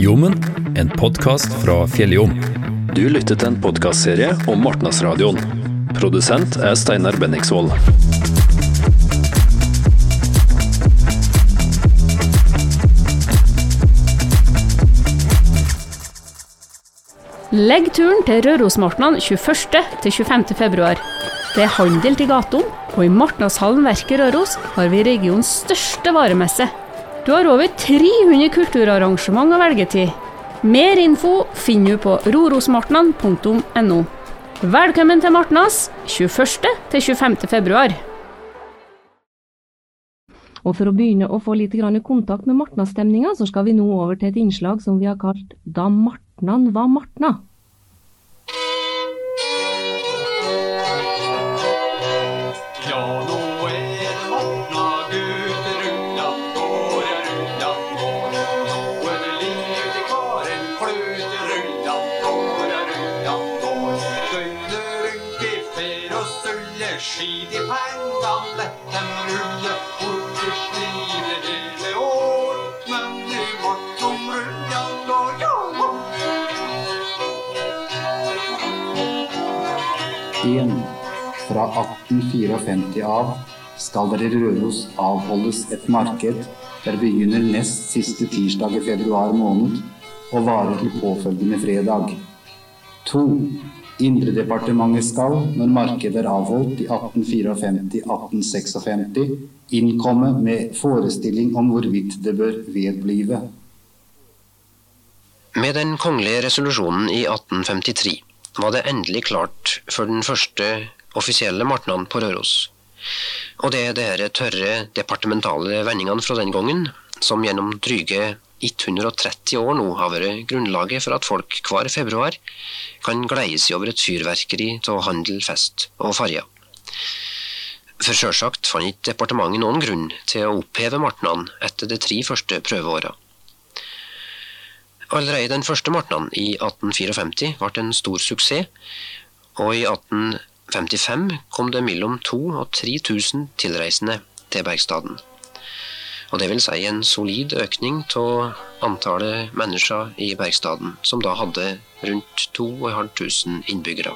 Jommen, en podkast fra Fjelljom. Du lytter til en podkastserie om Martnasradioen. Produsent er Steinar Benningsvold. Legg turen til Rørosmartnan 21. til 25. februar. Det er handel til gatene, og i Martnashallen Verket Røros har vi regionens største varemesse. Du har over 300 kulturarrangement å velge til. Mer info finner du på rorosmartnan.no. Velkommen til Martnas 21. til 25. februar. Og for å begynne å få litt kontakt med Martnas-stemninga, så skal vi nå over til et innslag som vi har kalt Da Martnan var Martna. 1. Fra 1854 av skal det i Røros avholdes et marked der begynner nest siste tirsdag i februar måned og varer til påfølgende fredag. 2. Indredepartementet skal, når markedet er avholdt i 1854-1856, innkomme med forestilling om hvorvidt det bør vedblive. Med den kongelige resolusjonen i 1853 var det endelig klart for den første offisielle martnan på Røros. Og det er disse tørre departementale vendingene fra den gangen som gjennom dryge 130 år nå har vært grunnlaget for at folk hver februar kan gleie seg over et fyrverkeri av handel, fest og farger. For sjølsagt fant ikke departementet noen grunn til å oppheve martnan etter de tre første prøveåra. Allerede den første martnan i 1854 ble en stor suksess, og i 1855 kom det mellom 2000 og 3000 tilreisende til Bergstaden. Og det vil si en solid økning av antallet mennesker i Bergstaden, som da hadde rundt 2500 innbyggere.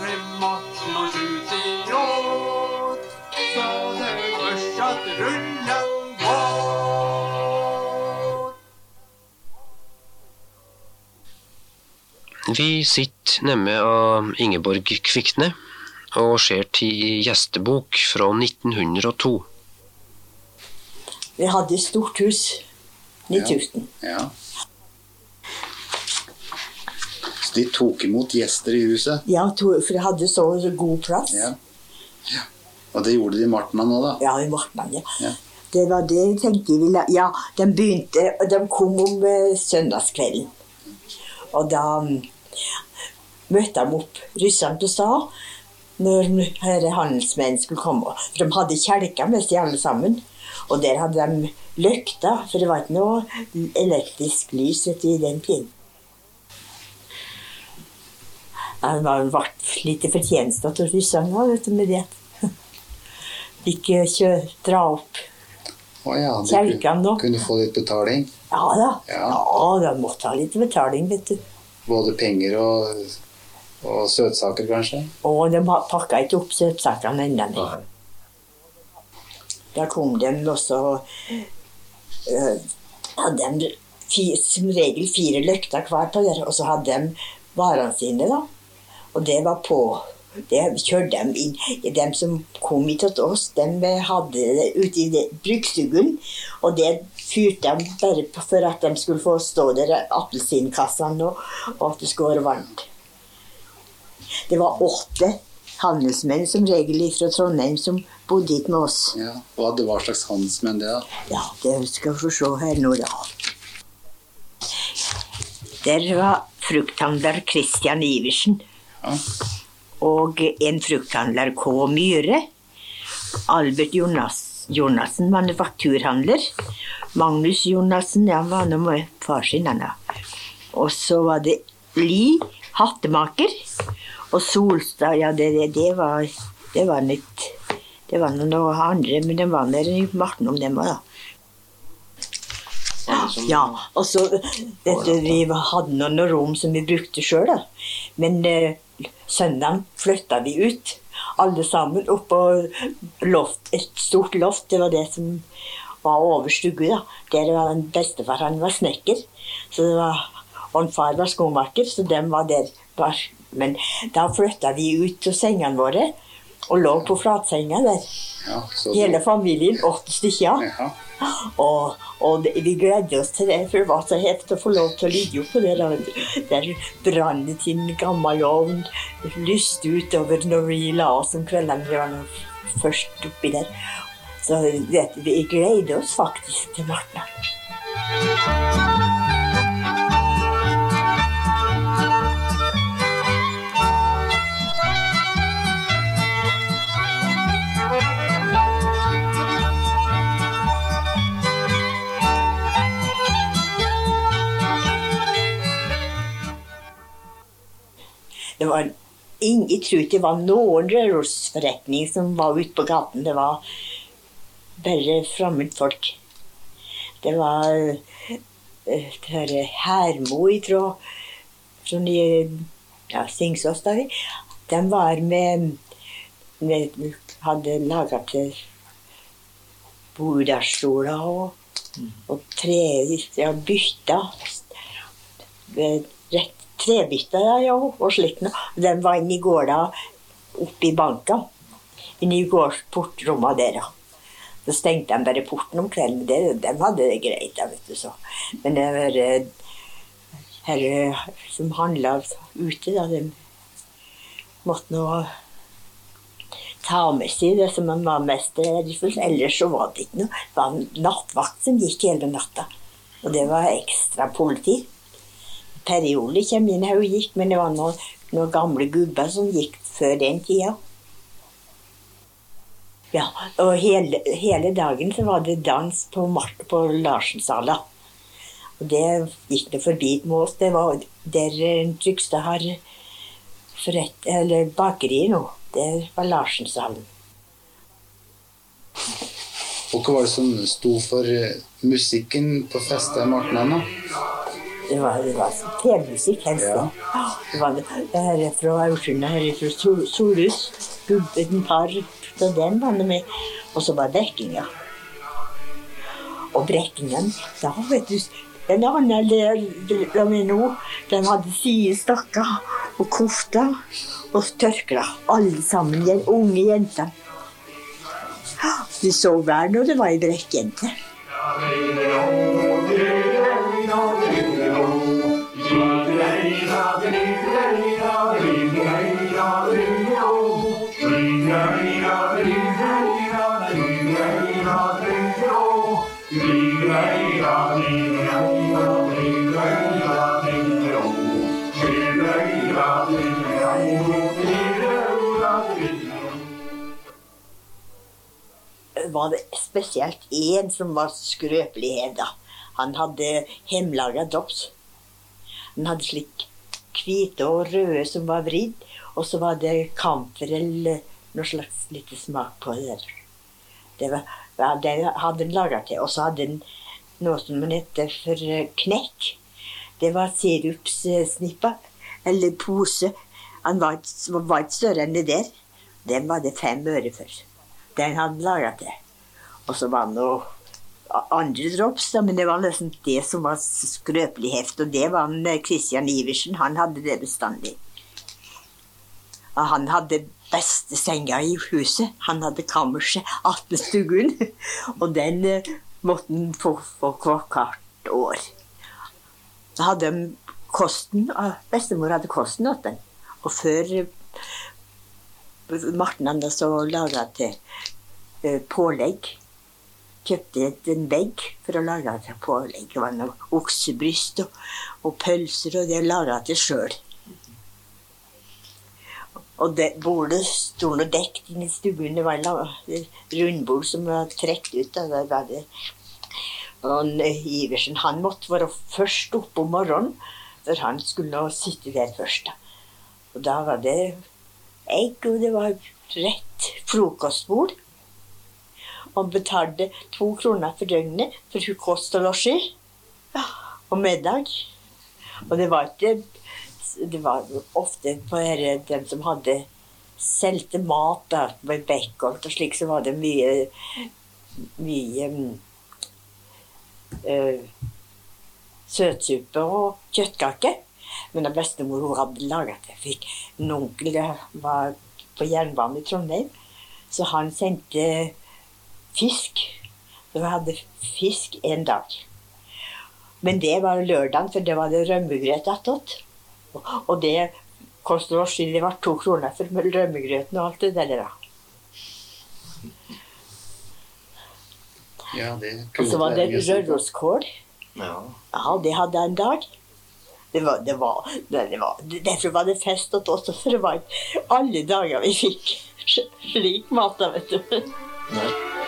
Matten og skjut i råd, så det fortsatt at båt. Vi sitter nemme av Ingeborg Kvikne og ser til gjestebok fra 1902. Vi hadde stort hus. 9000. Ja. Så de tok imot gjester i huset? Ja, for de hadde så god plass. Ja. ja. Og det gjorde de i Martna nå, da? Ja, i Martnan, ja. Ja. Det var det jeg tenkte jeg ville Ja, de begynte og De kom om eh, søndagskvelden. Og da mm, møtte de opp russerne på stad når herre handelsmenn skulle komme. For de hadde kjelker med seg alle sammen. Og der hadde de lykter, for det var ikke noe elektrisk lys vet du, i den tiden. Det var- ble litt fortjeneste til russerne da, vet du, med det. Ikke kjør, kjø, dra opp Å ja, Kjelkene nå. kunne få litt betaling? Ja da. Ja. Ja, de måtte ha litt betaling, vet du. Både penger og, og søtsaker, kanskje? Å, de pakka ikke opp søtsakene ennå. nei. Da kom de også øh, Hadde de fi, som regel fire løkter hver på der, og så hadde de varene sine, da. Og det var på Det kjørte de inn. De som kom hit til oss, de hadde det ute i det- Og det fyrte de bare på for at de skulle få stå der, appelsinkassene, og, og at det skulle være varmt. Det var åtte handelsmenn som regel fra Trondheim som bodde hit med oss. Ja. og det var slags handelsmenn, det, da? Ja, det skal vi få se her nå, da. Der var frukthandler Christian Iversen. Ja. og en frukthandler, K. Myhre. Albert Jonas, Jonassen, manufakturhandler. Magnus Jonassen, han var nå med far sin. Og så var det Li, hattemaker. Og Solstad, ja, det, det, det var Det var litt Det var noe andre, men det var der i Marten om dem òg, da. Ja, og så dette, Vi hadde noen rom som vi brukte sjøl, da. Men eh, søndag flytta vi ut. Alle sammen opp på loft, et stort loft. Det var det som var over stue. Der var en bestefar han var snekker. Så det var, og en far var skomaker, så dem var der. Men da flytta vi ut til sengene våre og lå på flatsenga der. Ja, så Hele familien, åtte stykker. Ja. Og, og vi gledde oss til det, for det var så hett å få lov til å ligge oppå der. Der brant det til en gammel ovn. Lyste utover når vi la oss om kveldene. Vi var først oppi der. Så vi gleder oss faktisk til Martna. Var ingen, jeg tror ikke det var noen rørosforretning som var ute på gaten. Det var bare fremmedfolk. Det var eh, det Hermo, jeg fra ja, Singsås, da. De var med, med Hadde laga til bordstoler og, og tre ja, bytter. Eh, trebytter ja, og slikt noe. De var inne i gårda oppe i banka. Inne i gårdsportrommene der, ja. Så stengte de bare porten om kvelden. Det, de hadde det greit, da, vet du. Så. Men det var herre eh, som handla ute, da, de måtte nå ta med seg det som man var mest verdifullt. Ellers så var det ikke noe. Det var en nattvakt som gikk hele natta. Og det var ekstra politi. Periode kommer inn her og gikk, men det var noen, noen gamle gubber som gikk før den tida. Ja, og hele, hele dagen så var det dans på, Mart- på Larsensala. Og det gikk det forbi med oss. Det var der eh, Trygstad har forrett, eller bakeri nå. Det var Larsensalen. Og hva var det som sto for eh, musikken på festet i Martnan? Det var, det var telemusikk helst. Ja. Det var det, det her er fra det her er fra Sol- Solhus. Gubben par Og den var det med. Og så var Brekkinga. Og Brekkingen, da vet du En annen der der med nå, den hadde sidestakker og kofte og tørklær. Alle sammen, de unge jenter. Du så hver når det var ei brekkjente. Var det spesielt én som var skrøpelig hevda. Han hadde hjemmelaga drops. Han hadde slik hvite og røde som var vridd, og så var det kamfer eller noe slags lite smak på det. Det, var, det hadde han laga til. Og så hadde han noe som han heter for knekk. Det var sirupssnipper, eller pose. Han var, var ikke større enn det der. Den var det fem øre for. Den hadde han laga til. Og så var det noe andre drops, men det var liksom det som var skrøpelig heft. Og det var han, eh, Iversen. Han hadde det bestandig. Og han hadde beste senga i huset. Han hadde kammerset attmed stuen. Og den eh, måtte han få, for hvert år. Da hadde de kosten, Bestemor hadde kosten åt den. Og før Marten da så laga til eh, pålegg. Kjøpte en vegg for å lage til pålegg. Det var noe oksebryst og, og pølser, og det laga til sjøl. Og det bordet sto nå dekt inn i stuen. Det var la- rundbord som var trukket ut. Da. Der det. Og eh, Iversen han måtte være først oppe om morgenen, for han skulle sitte der først. Og da var det egg, og det var rett frokostbord. Og betalte to kroner for døgnet for kost og losji og middag. Og det var ikke Det var ofte bare dem som hadde solgte mat da, med bacon og slik, så var det mye mye eh, søtsuppe og kjøttkake. Men da bestemor hun hadde laget det. Fikk en onkel var på jernbanen i Trondheim, så han sendte fisk. Så vi hadde fisk en dag. Men det var lørdagen, for det var det rømmegrøt attåt. Og- det kostet oss det var to kroner for rømmegrøten og alt det der. da. Ja, det Og så var det røroskål. Ja. Ja, det hadde jeg en dag. Det var, det var, det, var, derfor var det fest hos oss, for det var alle dager vi fikk slik mat. vet du. Nei.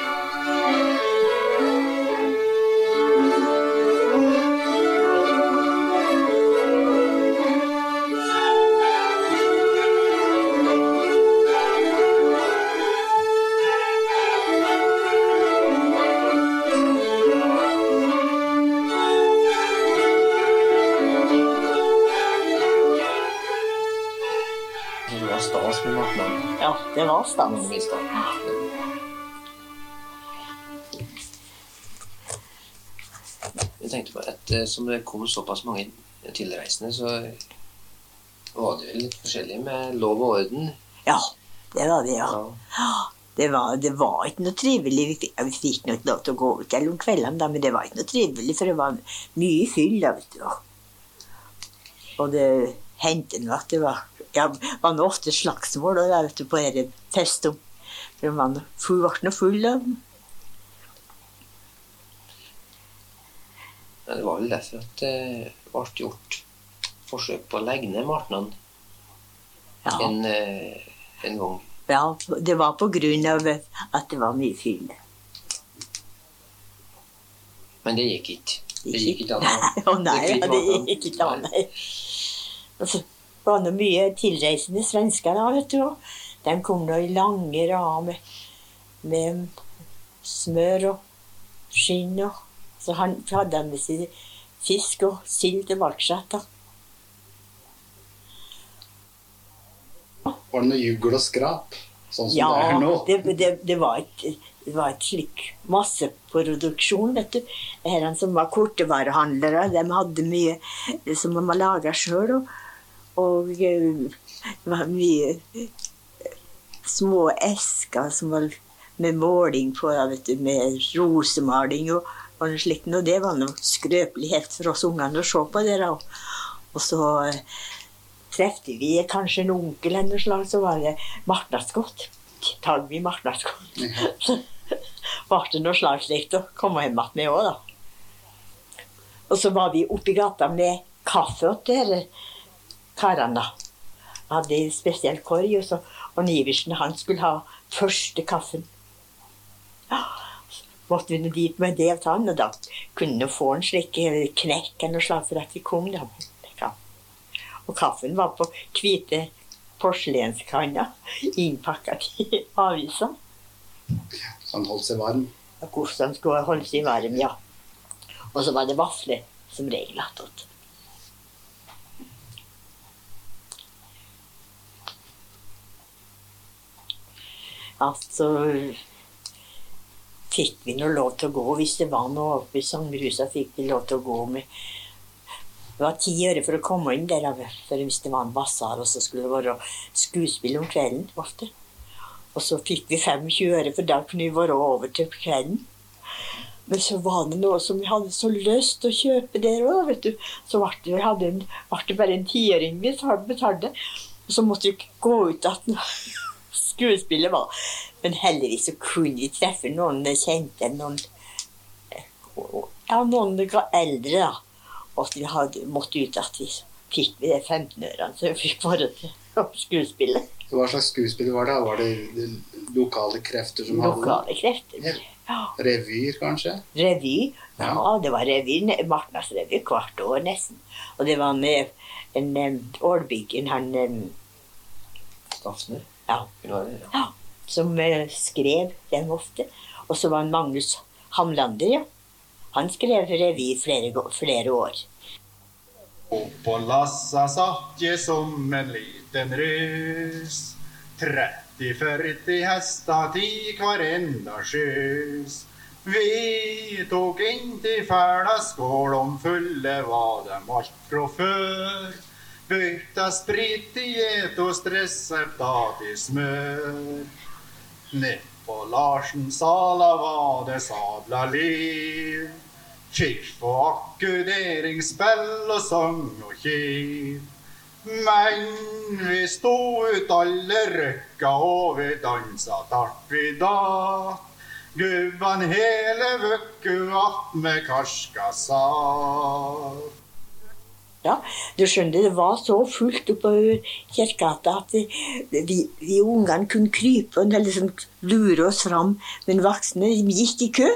Da. Jeg tenkte på at eh, som det kom såpass mange tilreisende, så var det vel litt forskjellig med lov og orden. Ja, det var det, ja. Ja. Det var, det var ikke noe trivelig. Vi fikk, ja, vi fikk nok lov til å gå ut om kveldene, men det var ikke noe trivelig, for det var mye fyll. da, vet du. Og det hendte nå at det var ja, var nå ofte slagsmål da, vet du, på disse festene. For full- ble nå full av Men det var vel derfor at det ble gjort forsøk på å legge ned martnan ja, en, eh, en gang. ja, det var på grunn av at det var mye fyll. Men det gikk ikke. Det gikk ikke an. å- nei, det gikk ikke an. nei. Så var noe mye tilreisende svensker da, vet du. De kom nå i lange rader med, med smør og skinn. og Så han hadde han med seg fisk og sild til valgskjett. da. Var det noe jugl og skrap? Sånn som Ja, det er nå? det, det, det var et, det var et slik masseproduksjon, vet du. Herrene som var kortevarehandlere, de hadde mye som de hadde laga sjøl. Og, og eh, det var mye eh, små esker som var med måling på, vet du, med rosemaling og, og noe slikt. Og det var noe skrøpelighet for oss ungene å se på det. da. Og så eh, trefte vi kanskje en onkel eller noe slag, så var det martnadsgodt. Tar vi martnadsgodt. Så ble det noe slag slikt å komme hjem igjen med òg, da. Og så var vi oppi gata med kaffe til disse karene, da. Hadde en spesiell korg, og så og Niversen han skulle ha første kaffen. Ja, så måtte vi nå dit med det til han, og da kunne vi få en slik eh, knekk eller slag for at vi kom. da. Og kaffen var på hvite porselenskanner innpakka i avisa. Så han holdt seg varm? Og Hvordan skulle holde seg varm, ja. Og så var det vafler som regel attåt. Ja, så fikk vi nå lov til å gå hvis det var noe oppe i Sangerhuset. fikk vi lov til å gå med Det var ti øre for å komme inn der, for hvis det var en basar, og så skulle det være skuespill om kvelden ofte. Og så fikk vi 25 øre, for da kunne vi være over til kvelden. Men så var det noe som vi hadde så lyst til å kjøpe der òg, vet du. Så ble det, en, ble det bare en tiøring vi betalte. Og så måtte vi gå ut at skuespillet var. Men heldigvis så kunne vi treffe noen kjente, noen Ja, noen eldre, da. Og at vi hadde måttet ut at vi fikk vi det 15 ørene, så vi fikk bare til skuespillet. Hva slags skuespill var det? Var det det lokale krefter som hadde Lokale krefter. Ja. Revyer, kanskje? Revy. Ja, det var revy. Martnas revy hvert år nesten. Og det var med en um, Ålbyggen, han um, Dafne. Ja. Ja. som eh, skrev den ofte. Og så var han Magnus Hamlander, ja. Han skrev revy flere, flere år. Oppå lassa satt jeg som en liten rus. 30-40 hester til hver enda sjøs. Vi tok inn til fæla skål om fulle var dem alt fra før. Bytta sprit i getos resept av til smør. Nedpå Larsen sala var det sabla liv. Kikk på akkuderingsspill og sang og kiv. Men vi sto ut alle røkka, og vi dansa tart vi da. Gubban hele vøkku attmed karska sa. Ja, du skjønner, det var så fullt oppover Kirkegata at vi, vi ungene kunne krype og liksom lure oss fram, men voksne gikk i kø.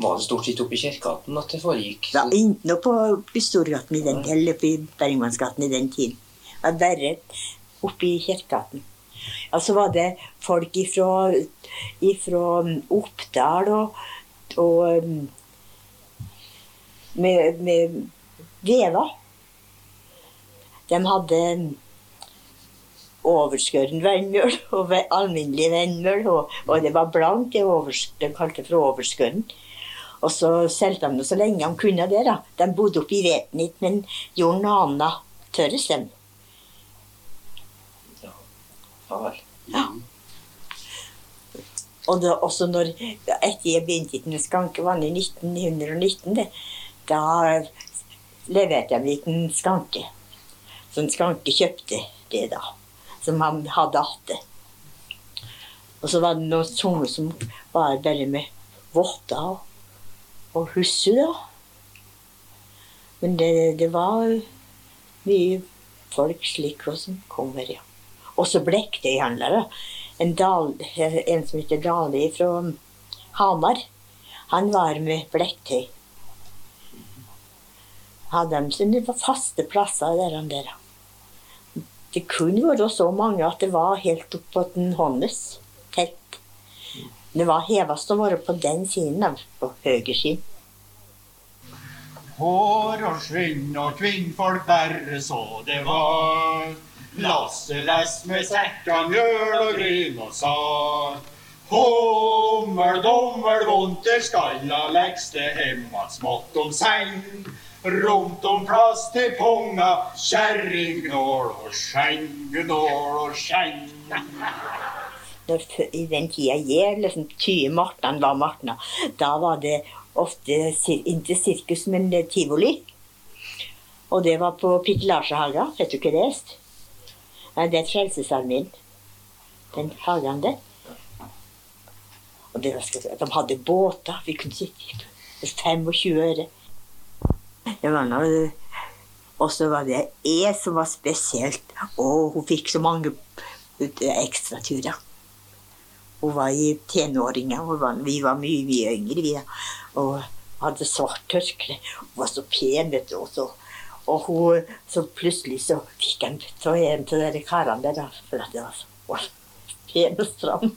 Var det stort sett oppe i Kirkegaten at det foregikk? Ja, enten ikke noe på, på Storgaten i den, eller på Bergmannsgaten i den tiden. Det var bare oppe i Kirkegaten. Ja, så var det folk ifra, ifra um, Oppdal og, og um, med, med Veva. De hadde overskåren vennmjøl og alminnelig vennmjøl, og, og det var blankt, det overs, de kalte for overskåren. Og så solgte de det så lenge de kunne det. da. De bodde oppe i Vetnit, men gjorde noe annet tørres dem. Ja ja. Og da, også når, etter jeg begynte i skanke, var det i 1919, det, da leverte jeg en liten skanke. Så en skanke kjøpte det da, som han hadde hatt det. Og så var det noen sanger som var bare med votter og, og husse, da. Men det, det var mye folk slik som kommer, ja. Også blekkdøyhandlere. En, dal, en som heter Dali fra Hamar. Han var med blekktøy. Hadde de sine faste plasser der. og der. Det kunne vært så mange at det var helt opp på den håndes telt. Det var hevest å være på den siden, av, på høyre. Hår og skinn og kvinnfolk bare så det var. Lasse-lass med sekka mjøl og gryn og sar. Hommel, dommel, vonter, skalla lekste hemma smått om seng. Rundt om plass til punga, kjerringnål og skjeng, gnål og skjeng. I den tida jeg liksom tye Martnan var Martna, da var det ofte ikke sirkus, men tivoli. Og det var på Pikkelasjehaga. Vet du hva det er? Nei, det er Frelsesarmeen. Den hagen der. Og det var, de hadde båter. Vi kunne sitte i 25 øre. Det var noe Og så var det jeg som var spesielt. Og hun fikk så mange ekstraturer. Hun var i tenåringer. Var, vi var mye, mye yngre, vi. Og hadde svart tørkle. Hun var så pen, vet du. Og, så, og hun, så plutselig så fikk han så en av de karene der, for at det var så pen og stram.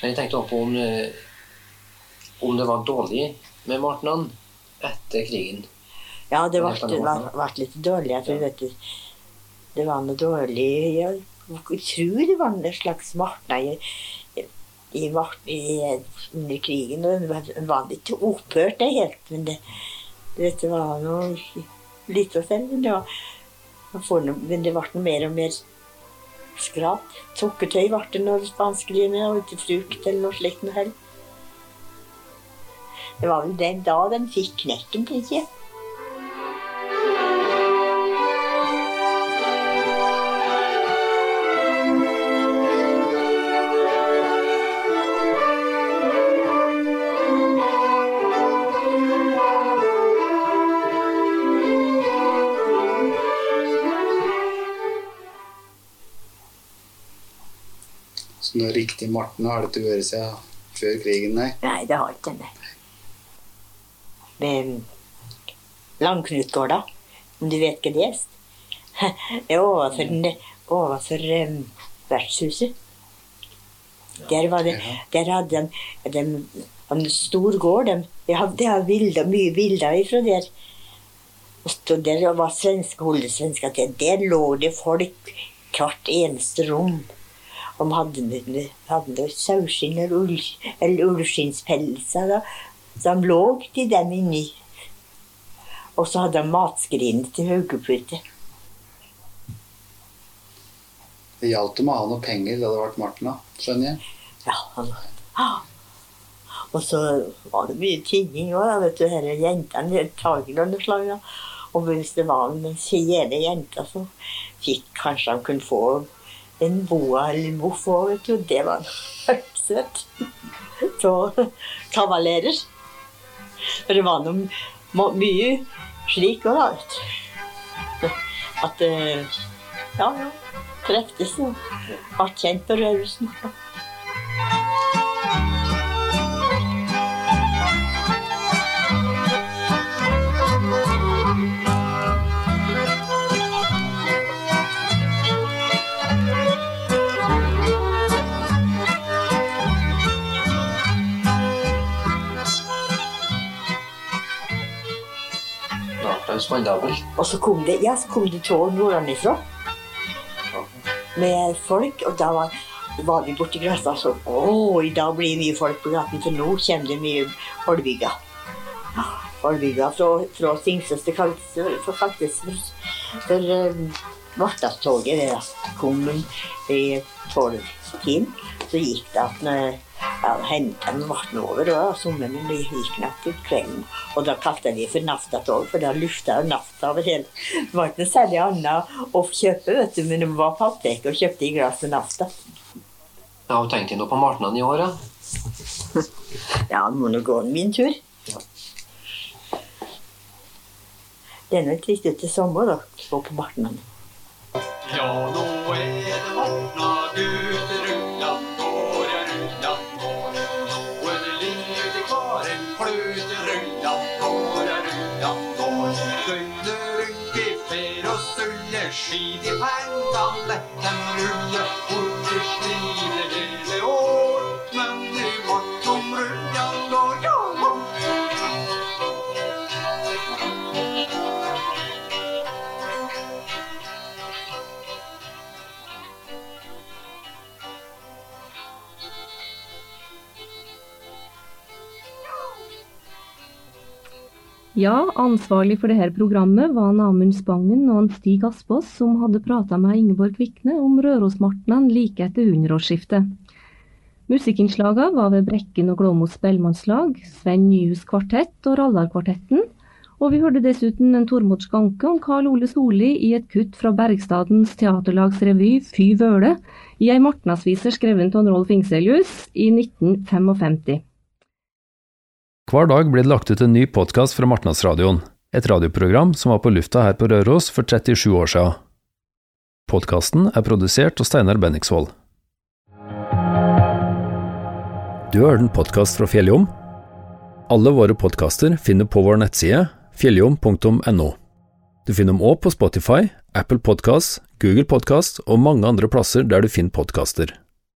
Men jeg tenkte også på om, eh, om det var dårlig med Martnan etter krigen. Ja, det ble, det ble, ble litt dårlig. Jeg tror, vet du, det var noe dårlig Jeg tror det var en slags martna i, under krigen. og Den var, ikke opphørt, det helt, men det, det, det var noe litt å selv. Men det, var, men det ble mer og mer skrap. Sukkertøy ble det noe med, og ikke frukt eller noe slikt noe heller. Det var vel den da den fikk knekken, tenker jeg. noe sånn riktig Marten har det til å gjøre seg før krigen, nei? Nei, det har ikke det. Ved Langknutgårda, om du vet hva det er? Det er overfor, overfor um, vertshuset. Der, var det, der hadde de, de en stor gård. De, de hadde, bilder, mye bilder ifra der. Og der var svenske holdesvensker til. Der lå det folk hvert eneste rom. De hadde, hadde saueskinn eller ullskinnspelser. Så han lå til dem inni. Og så hadde han matskrinet til Haugepute. Det hjalp dem å ha noe penger da det ble da, skjønner jeg. Ja, han, ah. Og så var det mye tigging òg, vet du. Disse jentene tager og slag. da. Og hvis det var en fjerde jente, så fikk kanskje han kunne få en boa eller voff òg, vet du. Det var søtt. Så kavalerer. For det var noe mye slik òg, da. At eh, Ja, ja. Treftes og ble kjent på Rørosen. Nathan Spandabel. Og så kom det, ja, så kom det tog nordenifra med folk, og da var, var vi borti gata og så Å, i dag blir det mye folk på gaten, for nå kommer det mye Holbygga. Holbygga fra, fra Singsøs til kaltes for, um, da. kom i tolvtiden. Så gikk det at ja, hentet de varten over, og sommeren det gikk natt ut kvelden. Og da kalte vi for naftatog, for da lufta jo nafta over hele. Det var ikke noe særlig annet å kjøpe, vet du, men det var på apoteket og kjøpte i glass med nafta. Ja, tenkte jeg noe på martnene i år, ja? Ja, det må nå gå min tur. Det er nå ikke ut til sommer, da, å gå på martnene. Ja, nå er det Martna Ja, ansvarlig for dette programmet var Namund Spangen og Stig Aspås, som hadde prata med Ingeborg Kvikne om Rørosmartnan like etter hundreårsskiftet. Musikkinnslagene var ved Brekken og Glåmos spellemannslag, Sven Nyhus kvartett og Rallarkvartetten, og vi hørte dessuten en Tormod Skanke om Karl Ole Solli i et kutt fra Bergstadens teaterlags revy Fy Vøle, i ei martnasvise skrevet av Rolf Ingselius i 1955. Hver dag blir det lagt ut en ny podkast fra Martnadsradioen, et radioprogram som var på lufta her på Røros for 37 år siden. Podkasten er produsert av Steinar Benningsvold. Du har hørt en podkast fra Fjelljom? Alle våre podkaster finner på vår nettside fjelljom.no. Du finner dem òg på Spotify, Apple Podkast, Google Podkast og mange andre plasser der du finner podkaster.